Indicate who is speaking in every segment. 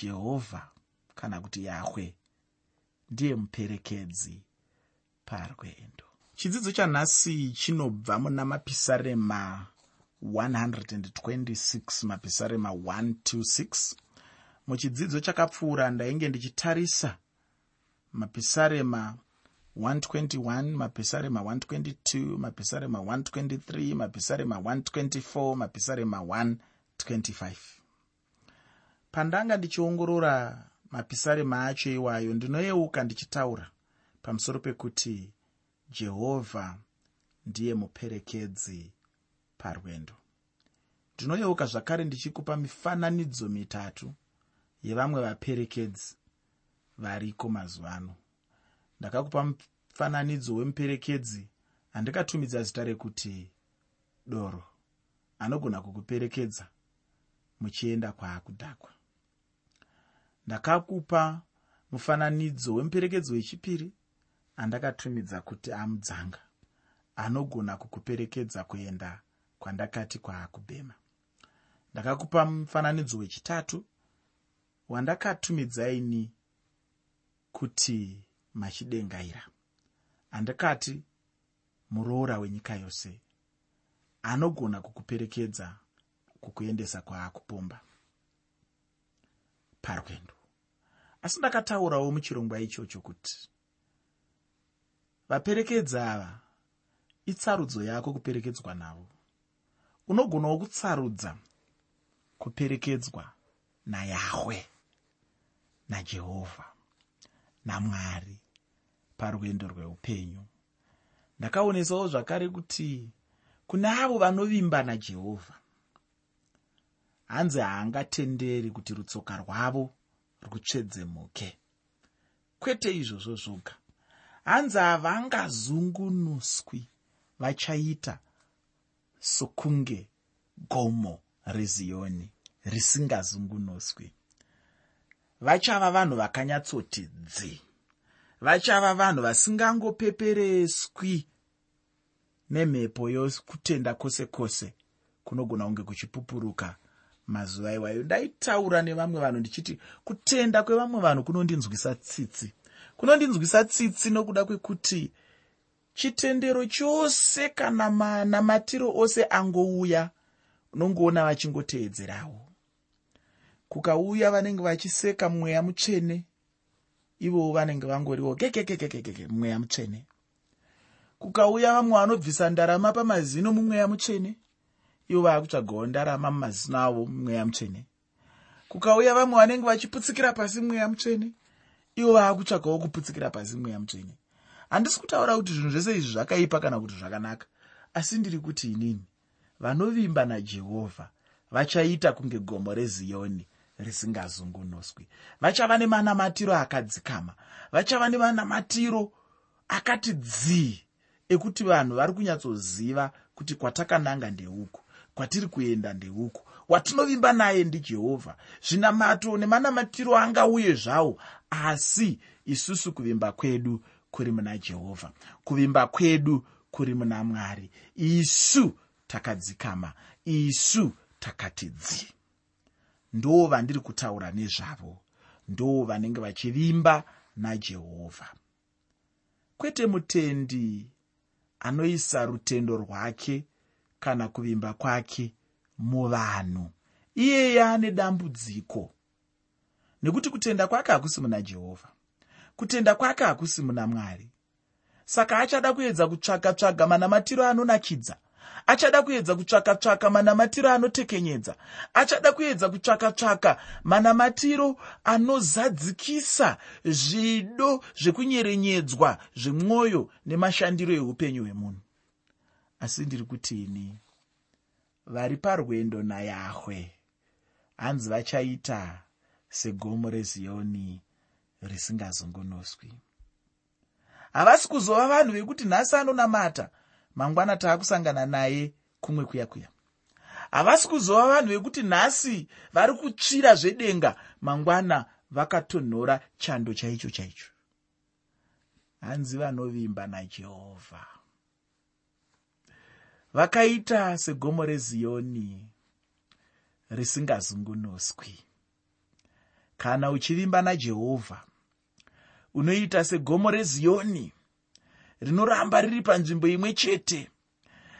Speaker 1: jehovha kana kuti yahwe ndiye muperekedzi parwendo. Chidzidzo chanhasi chinobva muna mapisarema 126 mapisarema 126 muchidzidzo chakapfuura ndainge ndichitarisa mapisarema 121 mapisarema 122 mapisarema 123 mapisarema 124 mapisarema 125 pandanga ndichiongorora mapisarema acho iwayo ndinoyeuka ndichitaura pamusoro pekuti jehovha ndiye muperekedzi parwendo. Ndinoyeuka zvakare ndichikupa mifananidzo mitatu yevamwe vaperekedzi variko mazuva ano. Ndakakupa mufananidzo wemuperekedzi andikatumidza zita rekuti doro. Anogona kukuperekedza muchienda kwaakudhakwa ndakakupa mufananidzo wemuperekedzi wechipiri andakatumidza kuti amudzanga anogona kukuperekedza kuenda kwandakati kwaakubhema. Ndakakupa mufananidzo wechitatu wandakatumidzaini kuti machidengaira. Andakati muroora wenyika yose anogona kukuperekedza kukuendesa kwaakupomba parwendo. Asi ndakataurawo muchirongwa ichocho kuti vaperekedzi ava itsarudzo yako kuperekedzwa navo. Unogonawo kutsarudza kuperekedzwa nayahwe najehovha namwari parwendo rweupenyu. Ndakaonesawo zvakare kuti kune avo vanovimba najehovha hanzi haangatenderi kuti rutsoka rwavo rutsvedzemuke kwete izvozvo zvoga. Hanzi havangazungunuswi vachaita sokunge gomo reziyoni risingazungunuswi. Vachava vanhu vakanyatsoti dzi vachava vanhu vasingangopepereswi nemhepo yokutenda kwose kwose kunogona kunge kuchipupuruka mazuva iwayo. Ndaitaura nevamwe vanhu ndichiti kutenda kwevamwe vanhu kunondinzwisa tsitsi. Kunondinzwisa tsitsi nokuda kwekuti chitendero chose kana manamatiro ose angouya unongoona vachingoteedzerawo. Kukauya vanenge vachiseka mweya mutsvene ivowo vanenge vangoriwo kekekekekeke mweya mutsvene. Kukauya vamwe vanobvisa ndarama pamazino mumweya mutsvene ivo vaakutsvagawo ndarama mumazino avo mumweya mutsvene. Kukauya vamwe vanenge vachiputsikira pasi mweya mutsvene ivo vaakutsvagawo kuputsikira pasi mweya mutsvene. Handisi kutaura kuti zvinhu zvese izvi zvakaipa kana kuti zvakanaka asi ndiri kuti inini vanovimba najehovha vachaita kunge gomo reziyoni risingazungunuswi. Vachava nemanamatiro akadzikama vachava nemanamatiro akati dzii ekuti vanhu vari kunyatsoziva kuti kwatakananga ndeuku kwatiri kuenda ndeuku watinovimba naye ndijehovha zvinamato nemanamatiro angauye zvawo asi isusu kuvimba kwedu kuri muna jehovha. Kuvimba kwedu kuri muna mwari. Isu takadzikama. Isu takati dzi ndo vandiri kutaura nezvavo. Ndo vanenge vachivimba najehovha kwete mutendi anoisa rutendo rwake kana kuvimba kwake muvanhu. Iyeye ane dambudziko. Nekuti kutenda kwake hakusi muna jehovha kutenda kwake hakusi muna mwari. Saka achada kuedza kutsvaka-tsvaga manamatiro anonakidza. Achada kuedza kutsvaka-tsvaka manamatiro anotekenyedza. Achada kuedza kutsvaka-tsvaka manamatiro anozadzikisa zvido zvekunyerenyedzwa zvemwoyo nemashandiro eupenyu hwemunhu asi ndiri kuti ini vari parwendo nayahwe. Hanzi vachaita segomo reziyoni risingazungunuswi havasi kuzova vanhu vekuti nhasi anonamata mangwana taakusangana naye kumwe kuya kuya. Havasi kuzova vanhu vekuti nhasi vari kutsvira zvedenga mangwana vakatonhora chando chaicho chaicho. Hanzi vanovimba najehovha vakaita segomo reziyoni risingazungunuswi. Kana uchivimba najehovha unoita segomo reziyoni rinoramba riri panzvimbo imwe chete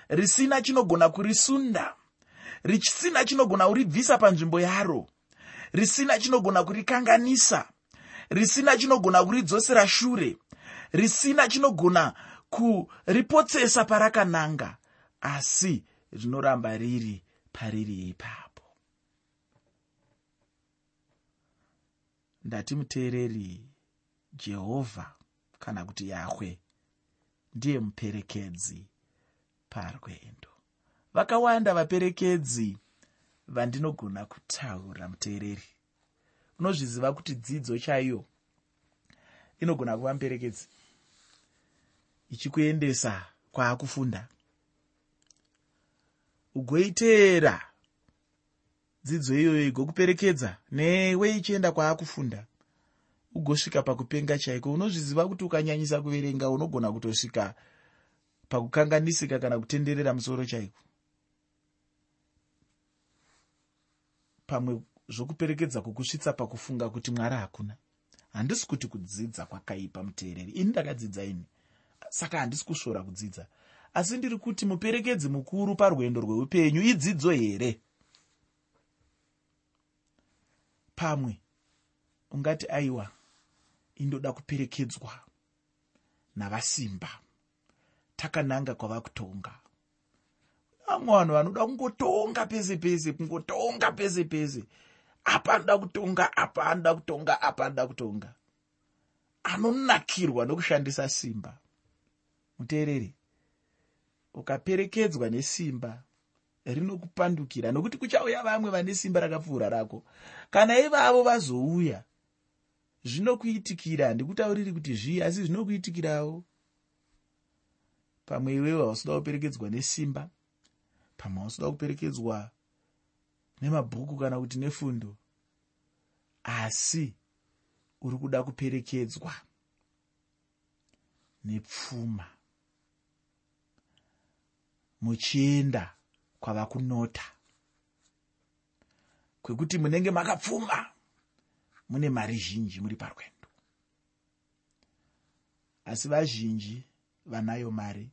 Speaker 1: risina chinogona kurisunda risina chinogona kuribvisa panzvimbo yaro risina chinogona kurikanganisa risina chinogona kuridzosera shure risina chinogona kuripotsesa parakananga asi rinoramba riri pariri ipapo. Ndati muteereri jehovha kana kuti yahwe ndiye muperekedzi parwendo. Vakawanda vaperekedzi vandinogona kutaura muteereri. Unozviziva kuti dzidzo chaiyo inogona kuva muperekedzi? Ichikuendesa kwaakufunda ugoiteera dzidzo iyoyo igokuperekedza newe ichienda kwaakufunda ugosvika pakupenga chaiko? Unozviziva kuti ukanyanyisa kuverenga unogona kutosvika pakukanganisika kana kutenderera musoro chaiko? Pamwe zvokuperekedza kukusvitsa pakufunga kuti mwari hakuna. Handisi kuti kudzidza kwakaipa muteereri. Ini ndakadzidza ini. Saka handisi kusvora kudzidza asi ndiri kuti muperekedzi mukuru parwendo rweupenyu idzidzo here? Pamwe ungati aiwa indoda kuperekedzwa navasimba. Takananga kwava kutonga. Vamwe vanhu vanoda kungotonga pese pese kungotonga pese pese. Apa anoda kutonga apa anoda kutonga apa anoda kutonga. Anonakirwa nokushandisa simba. Muteereri ukaperekedzwa nesimba rinokupandukira. Nokuti kuchauya vamwe vane simba rakapfuura rako kana ivavo vazouya zvinokuitikira. Handikutauriri kuti zvii asi zvinokuitikirawo? Pamwe iwewo hausoda kuperekedzwa nesimba pamwe hausoda kuperekedzwa nemabhuku kana kuti nefundo asi uri kuda kuperekedzwa nepfuma muchienda kwava kunota kwekuti munenge makapfuma mune mari zhinji muri parwendo. Asi vazhinji vanayo mari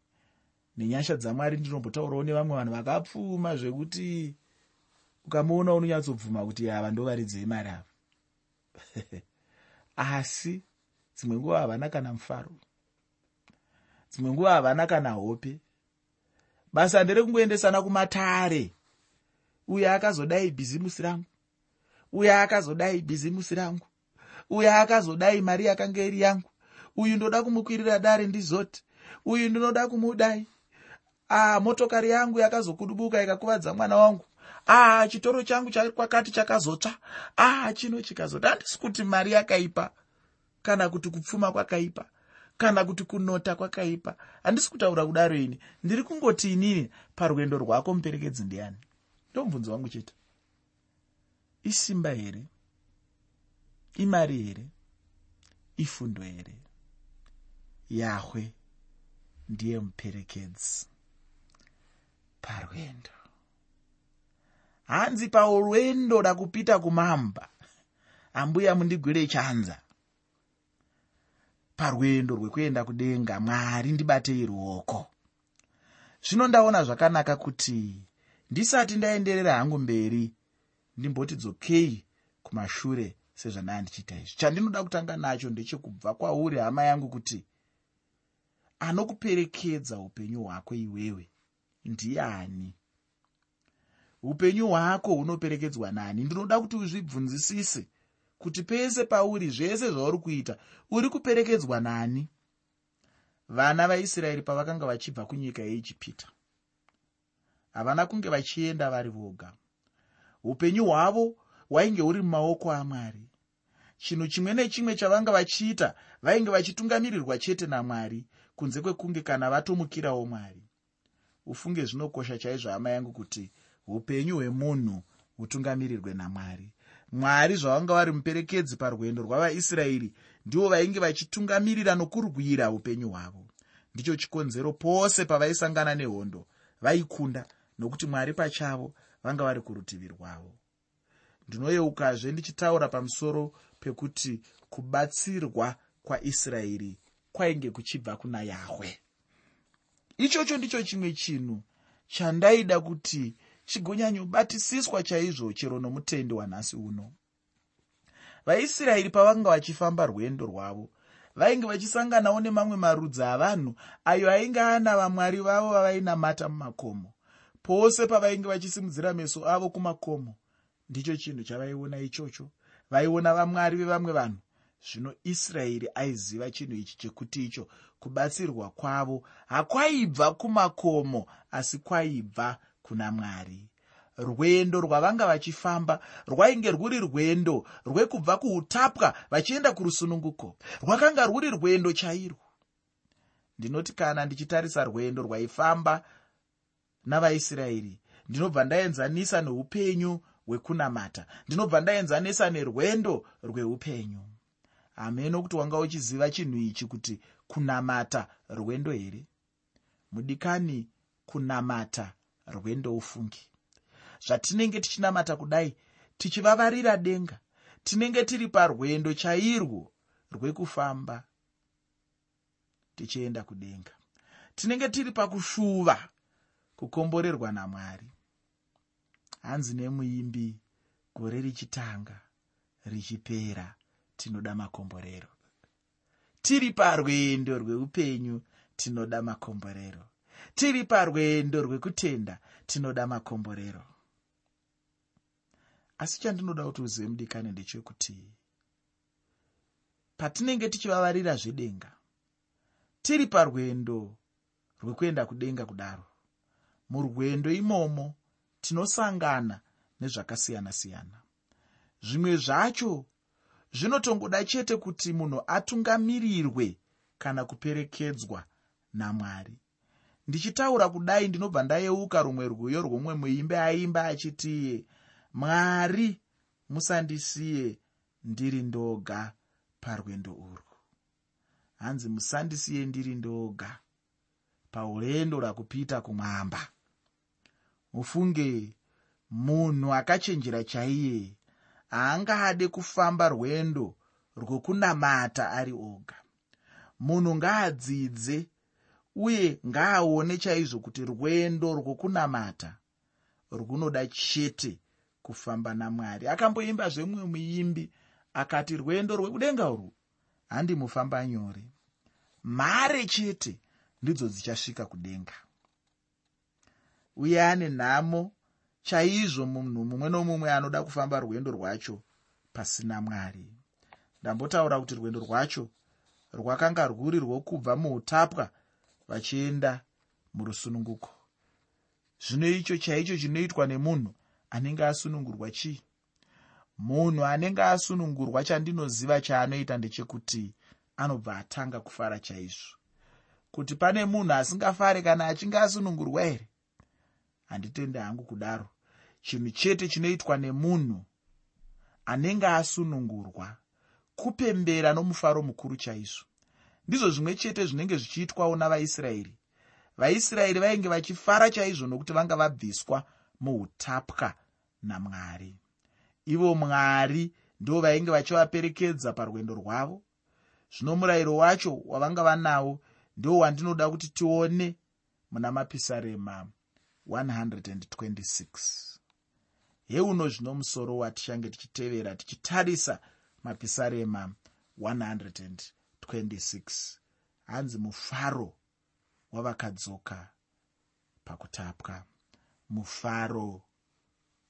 Speaker 1: nenyasha dzamwari ndinombotaurawo nevamwe vanhu vakapfuma zvekuti ukamuona unonyatsobvuma kuti ava ndo varidzei mari ava. Asi dzimwe nguva havana kana mufaro. Dzimwe nguva havana kana hope basa nderekungoendesana kumatare. Uyo akazodai bhizimusi rangu. Uyo akazodai bhizimusi rangu. Uyo akazodai mari yakanga iri yangu. Uyu ndoda kumukwirira dare ndizoti. Uyu ndinoda kumudai. Ah motokari yangu yakazokudubuka ikakuvadza mwana wangu. Ah chitoro changu chakwakati chakazotsva. Ah chino chikazoti handisi kuti mari yakaipa kana kuti kupfuma kwakaipa kana kuti kunota kwakaipa. Handisi kutaura kudaro ini. Ndiri kungoti inini parwendo rwako muperekedzi ndiani? Ndomubvunzo wangu chete. Isimba here? Imari here? Ifundo here? Yahwe ndiye muperekedzi. Parwendo. Hanzi paurwendo dakupita kumamba. Ambuya mundigwire chanza parwendo rwekuenda kudenga mwari ndibatei ruoko zvino ndaona zvakanaka kuti ndisati ndaenderera hangu mberi ndimboti dzokei kumashure sezvandaa ndichiita izvi. Chandinoda kutanga nacho ndechekubva kwauri hama yangu kuti anokuperekedza upenyu hwako iwewe. Ndiani? Upenyu hwako hunoperekedzwa nani? Ndinoda kuti uzvibvunzisise kuti pese pauri zvese zvauri kuita uri kuperekedzwa nani? Vana vaisraeri pavakanga vachibva kunyika yeijipita havana kunge vachienda vari voga. Upenyu hwavo hwainge huri mumaoko amwari. Chinhu chimwe nechimwe chavanga vachiita vainge vachitungamirirwa chete namwari kunze kwekunge kana vatomukirawo mwari. Ufunge zvinokosha chaizvo hama yangu kuti upenyu hwemunhu hutungamirirwe namwari mwari zvavanga vari muperekedzi parwendo rwavaisraeri ndivo vainge vachitungamirira nokurwira upenyu hwavo. Ndicho chikonzero pose pavaisangana nehondo vaikunda nokuti mwari pachavo vanga vari kurutivi rwavo. Ndinoyeukazve ndichitaura pamusoro pekuti kubatsirwa kwaisraeri kwainge kuchibva kuna yahwe. Ichocho ndicho chimwe chinhu chandaida kuti chigonyanyobatisiswa chaizvo chero nomutendi wanhasi uno. Vaisraeri pavanga vachifamba rwendo rwavo vainge vachisanganawo nemamwe marudzi avanhu ayo ainge ana vamwari vavo vavainamata mumakomo. Pose pavainge vachisimudzira meso avo kumakomo ndicho chinhu chavaiona ichocho. Vaiona vamwari vevamwe vanhu. Zvino israeri aiziva chinhu ichi chekuti icho kubatsirwa kwavo hakwaibva kumakomo asi kwaibva kuna mwari. Rwendo rwavanga vachifamba rwainge rwuri rwendo rwekubva kuutapwa vachienda kurusununguko. Rwakanga rwuri rwendo chairwo ndinoti kana ndichitarisa rwendo rwaifamba navaisraeri ndinobva ndaenzanisa neupenyu hwekunamata. Ndinobva ndaenzanisa nerwendo rweupenyu. Hameno kuti wanga uchiziva chinhu ichi kuti kunamata rwendo here? Mudikani kunamata rwendo ufungi zvatinenge tichinamata kudai tichivavarira denga tinenge tiri parwendo chairwo rwekufamba tichienda kudenga. Tinenge tiri pakushuva kukomborerwa namwari. Hanzi nemuimbi gore richitanga richipera tinoda makomborero. Tiri parwendo rweupenyu tinoda makomborero tiri parwendo rwekutenda tinoda makomborero. Asi chandinoda kuti uzive mudikani ndechekuti patinenge tichivavarira zvedenga tiri parwendo rwekuenda kudenga kudaro. Murwendo imomo tinosangana nezvakasiyana-siyana. Zvimwe zvacho zvinotongoda chete kuti munhu atungamirirwe kana kuperekedzwa namwari ndichitaura kudai ndinobva ndayeuka rumwe rwiyo rwomwe muimbe aimba achitiye mwari musandisiye ndiri ndoga parwendo urwu. Hanzi musandisiye ndiri ndoga paurendo rwakupita kumwamba. Mufunge munhu akachenjera chaiye haangade kufamba rwendo rwokunamata ari oga. Munhu ngaadzidze uye ngaaone chaizvo kuti rwendo rwokunamata runoda chete kufamba namwari. Akamboimba zvemumwe muimbi akati rwendo rwekudenga urwu handimufamba nyore. Mhare chete ndidzo dzichasvika kudenga. Uye ane nhamo chaizvo munhu mumwe nomumwe anoda kufamba rwendo rwacho pasina mwari. Ndambotaura kuti rwendo rwacho rwakanga rwuri rwokubva muutapwa vachienda murusununguko. Zvino icho chaicho chinoitwa nemunhu anenge asunungurwa chii? Munhu anenge asunungurwa chandinoziva chaanoita ndechekuti anobva atanga kufara chaizvo. Kuti pane munhu asingafare kana achinge asunungurwa here? Handitende hangu kudaro. Chinhu chete chinoitwa nemunhu anenge asunungurwa kupembera nomufaro mukuru chaizvo ndizvo zvimwe chete zvinenge zvichiitwawo navaisraeri. Vaisraeri vainge vachifara chaizvo nokuti vanga vabviswa muutapwa namwari. Ivo mwari ndo vainge vachivaperekedza parwendo rwavo. Zvino murayiro wacho wavanga vanawo ndo wandinoda kuti tione muna mapisarema 126 heuno zvino musoro watichange tichitevera tichitarisa mapisarema 126 hanzi mufaro wavakadzoka pakutapwa. Mufaro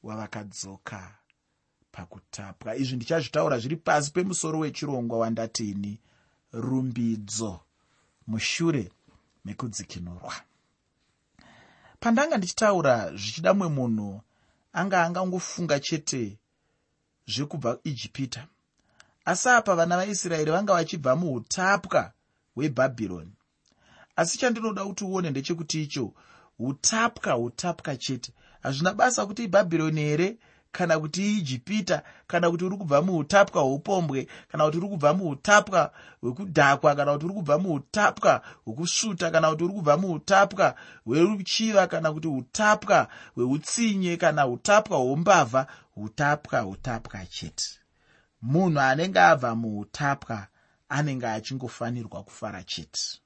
Speaker 1: wavakadzoka pakutapwa. Izvi ndichazvitaura zviri pasi pemusoro wechirongwa wandatini. Rumbidzo mushure mekudzikinurwa. Pandanga ndichitaura zvichida mumwe munhu anga angangofunga chete zvekubva ijipita asi apa vana vaisraeri vanga vachibva muutapwa hwebhabhironi. Asi chandinoda kuti uone ndechekuti icho utapwa utapwa chete. Hazvina basa kuti ibhabhironi here kana kuti ijipita kana kuti uri kubva muutapwa hweupombwe kana kuti uri kubva muutapwa hwekudhakwa kana kuti uri kubva muutapwa hwekusvuta kana kuti uri kubva muutapwa hweruchiva kana kuti utapwa hweutsinye kana utapwa hweumbavha utapwa utapwa chete munhu anenge abva muutapwa anenge achingofanirwa kufara chete.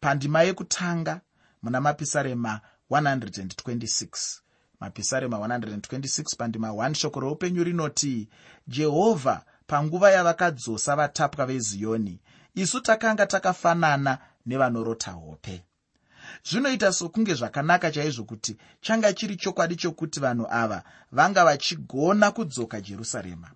Speaker 1: Pandima yekutanga muna mapisarema 126 mapisarema 126 pandima 1 shoko roupenyu rinoti jehovha panguva yavakadzosa vatapwa veziyoni isu takanga takafanana nevanorota hope. Zvinoita sokunge zvakanaka chaizvo kuti changa chiri chokwadi chokuti vanhu ava vanga vachigona kudzoka jerusarema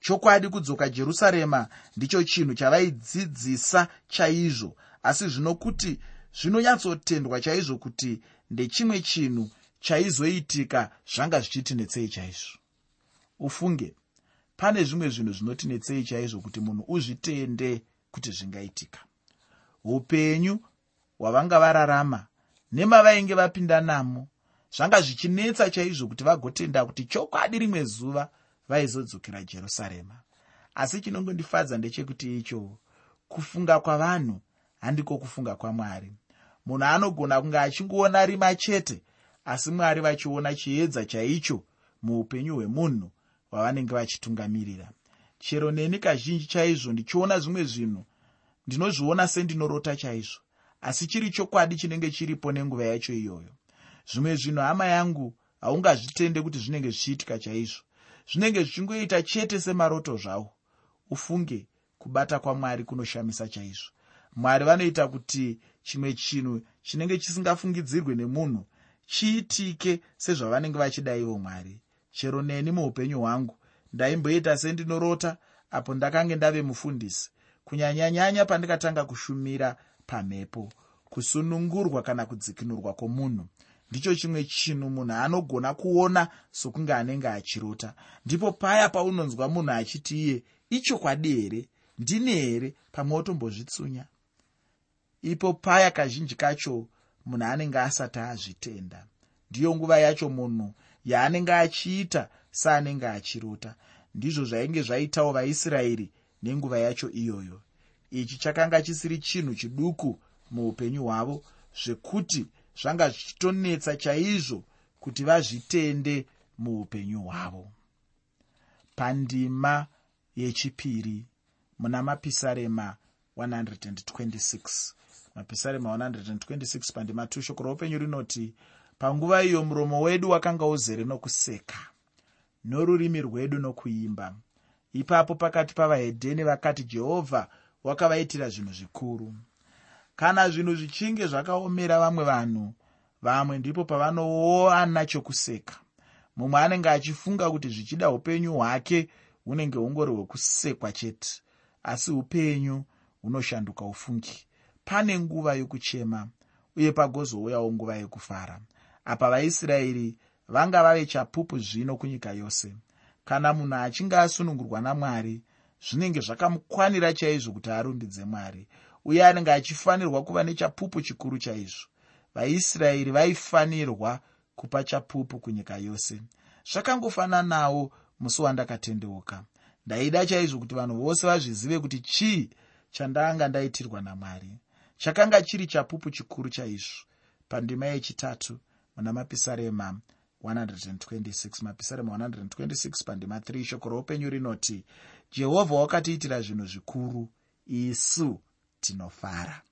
Speaker 1: chokwadi kudzoka jerusarema ndicho chinhu chavaidzidzisa chaizvo. Asi zvino kuti zvinonyatsotendwa chaizvo kuti ndechimwe chinhu chaizoitika zvanga zvichitinetsei chaizvo. Ufunge pane zvimwe zvinhu zvinotinetsei chaizvo kuti munhu uzvitende kuti zvingaitika. Upenyu hwavanga vararama nemavainge vapinda namo zvanga zvichinetsa chaizvo kuti vagotenda kuti chokwadi rimwe zuva vaizodzokera jerusarema. Asi chinongondifadza ndechekuti icho kufunga kwavanhu handiko kufunga kwamwari. Munhu anogona kunge achingoona rima chete asi mwari vachiona chiedza chaicho muupenyu hwemunhu hwavanenge vachitungamirira chero neni kazhinji chaizvo ndichiona zvimwe zvinhu ndinozviona sendinorota chaizvo asi chiri chokwadi chinenge chiripo nenguva yacho iyoyo. Zvimwe zvinhu hama yangu haungazvitende kuti zvinenge zvichiitika chaizvo zvinenge zvichingoita chete semaroto zvawo ufunge kubata kwamwari kunoshamisa chaizvo. Mwari vanoita kuti chimwe chinhu chinenge chisingafungidzirwe nemunhu chiitike sezvavanenge vachida ivo mwari. Chero neni muupenyu hwangu ndaimboita sendinorota apo ndakange ndave mufundisi kunyanyanyanya pandikatanga kushumira pamhepo kusunungurwa kana kudzikinurwa kwomunhu ndicho chimwe chinhu munhu anogona kuona sokunge anenge achirota. Ndipo paya paunonzwa munhu achiti iye ichokwadi here? Ndini here? pamwe otombozvitsunya. Ipo paya kazhinji kacho munhu anenge asati azvitenda. Ndiyo nguva yacho munhu yaanenge achiita seanenge achirota. Ndizvo zvainge zvaitawo vaisraeri nenguva yacho iyoyo. Ichi chakanga chisiri chinhu chiduku muupenyu hwavo zvekuti zvanga zvichitonetsa chaizvo kuti vazvitende muupenyu hwavo. Pandima yechipiri muna mapisarema 126 mapisarema 126 pandima 2 shoko roupenyu rinoti panguva iyo muromo wedu wakanga uzere nokuseka norurimi rwedu nokuimba. Ipapo pakati pavahedheni vakati jehovha wakavaitira zvinhu zvikuru kana zvinhu zvichinge zvakaomera vamwe vanhu vamwe ndipo pavanowana chokuseka. Mumwe anenge achifunga kuti zvichida upenyu hwake hunenge hungori hwekusekwa chete asi upenyu hunoshanduka ufungi. Pane nguva yokuchema uye pagozouyawo nguva yekufara. Apa vaisraeri vanga vave chapupu zvino kunyika yose. Kana munhu achinge asunungurwa namwari zvinenge zvakamukwanira chaizvo kuti arumbidze mwari uye anenge achifanirwa kuva nechapupu chikuru chaizvo. Vaisraeri vaifanirwa kupa chapupu kunyika yose. Zvakangofananawo musi wandakatendeuka. Ndaida chaizvo kuti vanhu vose vazvizive kuti chii chandanga ndaitirwa namwari. Chakanga chiri chapupu chikuru chaizvo. Pandima yechitatu muna mapisarema 126 mapisarema 126 pandima 3 shoko roupenyu rinoti jehovha wakatiitira zvinhu zvikuru isu tinofara.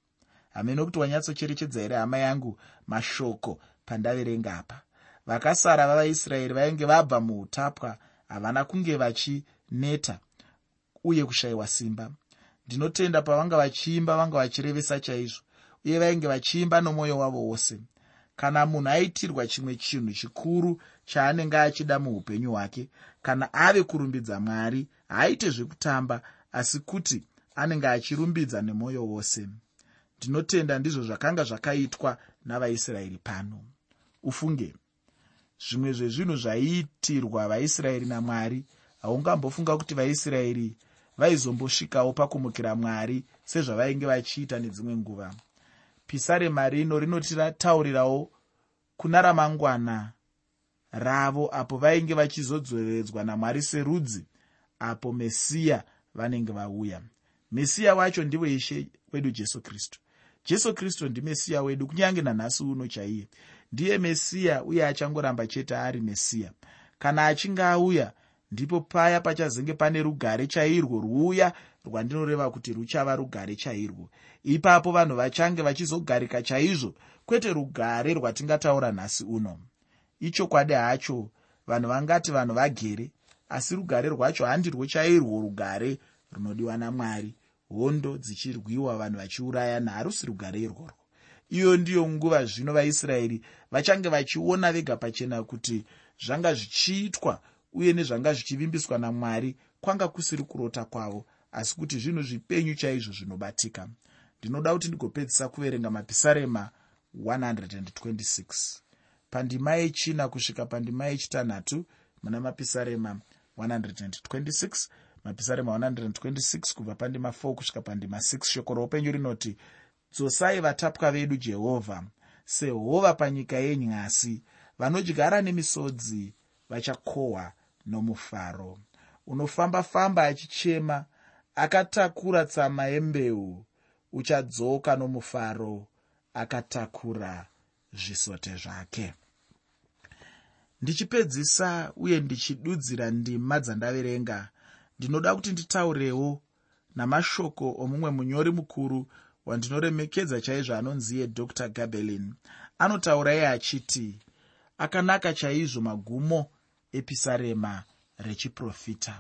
Speaker 1: Hamene kuti wanyatsocherechedza here hama yangu mashoko pandaverenga apa? Vakasara vavaisraeri vainge vabva muutapwa havana kunge vachineta uye kushayiwa simba. Ndinotenda pavanga vachiimba vanga vachirevesa chaizvo uye vainge vachiimba nomwoyo wavo wose. Kana munhu aitirwa chimwe chinhu chikuru chaanenge achida muupenyu hwake kana ave kurumbidza mwari haaite zvekutamba asi kuti anenge achirumbidza nemwoyo wose. Ndinotenda ndizvo zvakanga zvakaitwa navaisraeri pano. Ufunge zvimwe zvezvinhu zvaiitirwa vaisraeri namwari haungambofunga kuti vaisraeri vaizombosvikawo pakumukira mwari sezvavainge vachiita nedzimwe nguva. Pisarema rino rinotitaurirawo kuna ramangwana ravo apo vainge vachizodzoreredzwa namwari serudzi apo mesiya vanenge vauya mesiya wacho ndivo ishe wedu jesu kristu. Jesu kristu ndimesiya wedu kunyange nanhasi uno chaiye. Ndiye mesiya uye achangoramba chete ari mesiya. Kana achinge auya ndipo paya pachazenge pane rugare chairwo rwuya rwandinoreva kuti ruchava rugare chairwo. Ipapo vanhu vachange vachizogarika chaizvo kwete rugare rwatingataura nhasi uno. Ichokwadi hacho vanhu vangati vanhu vagere asi rugare rwacho handirwo chairwo rugare runodiwa namwari hondo dzichirwiwa vanhu vachiurayana harusi rugare irworwo. Iyo ndiyo nguva zvino vaisraeri vachange vachiona vega pachena kuti zvanga zvichiitwa uye nezvanga zvichivimbiswa namwari kwanga kusiri kurota kwavo asi kuti zvinhu zvipenyu chaizvo zvinobatika. Ndinoda kuti ndigopedzisa kuverenga mapisarema 126 pandima yechina kusvika pandima yechitanhatu muna mapisarema 126 mapisarema 126 kubva pandima 4 kusvika pandima 6 shoko roupenyu rinoti dzosai vatapwa vedu jehovha sehova panyika yenyasi vanodyara nemisodzi vachakohwa nomufaro. Unofamba-famba achichema akatakura tsama yembeu uchadzoka nomufaro akatakura zvisote zvake. Ndichipedzisa uye ndichidudzira ndima dzandaverenga ndinoda kuti nditaurewo namashoko omumwe munyori mukuru wandinoremekedza chaizvo anonzi yedr gabelin. Anotaura iye achiti akanaka chaizvo magumo episarema rechiprofita.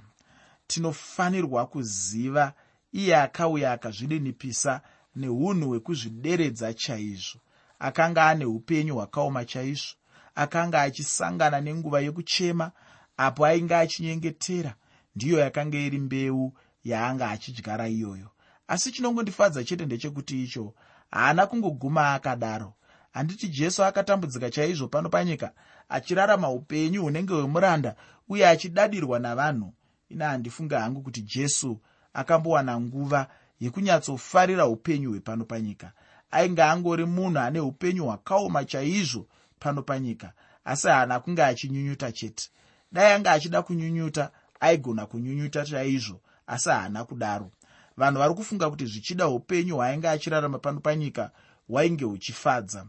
Speaker 1: Tinofanirwa kuziva iye akauya akazvininipisa neunhu hwekuzvideredza chaizvo. Akanga ane upenyu hwakaoma chaizvo. Akanga achisangana nenguva yekuchema apo ainge achinyengetera ndiyo yakanga iri mbeu yaanga achidyara iyoyo. Asi chinongondifadza chete ndechekuti icho haana kungoguma akadaro. Handiti jesu akatambudzika chaizvo pano panyika achirarama upenyu hunenge hwemuranda uye achidadirwa navanhu. Ina handifunge hangu kuti jesu akambowana nguva yekunyatsofarira upenyu hwepano panyika. Ainge angori munhu ane upenyu hwakaoma chaizvo pano panyika asi haana kunge achinyunyuta chete. Dai anga achida kunyunyuta aigona kunyunyuta chaizvo asi haana kudaro. Vanhu vari kufunga kuti zvichida upenyu hwaainge achirarama pano panyika hwainge huchifadza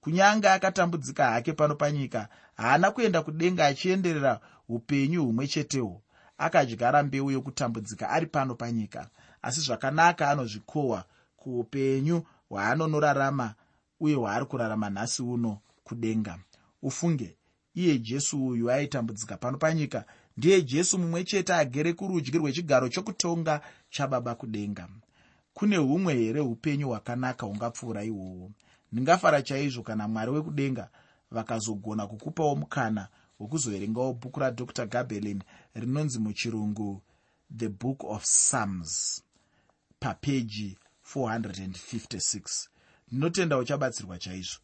Speaker 1: kunyange akatambudzika hake pano panyika haana kuenda kudenga achienderera upenyu humwe chetehwo akadyara mbeu yokutambudzika ari pano panyika asi zvakanaka anozvikohwa kuupenyu hwaanonorarama uye hwaari kurarama nhasi uno kudenga. Ufunge iye jesu uyu aitambudzika pano panyika ndiye jesu mumwe chete agere kurudyi rwechigaro chokutonga chababa kudenga. Kune humwe here upenyu hwakanaka hungapfuura ihwohwo? Ndingafara chaizvo kana mwari wekudenga vakazogona kukupawo mukana wekuzoverengawo bhuku radr. Gabelin rinonzi muchirungu the book of psalms papeji 456 ndinotenda uchabatsirwa chaizvo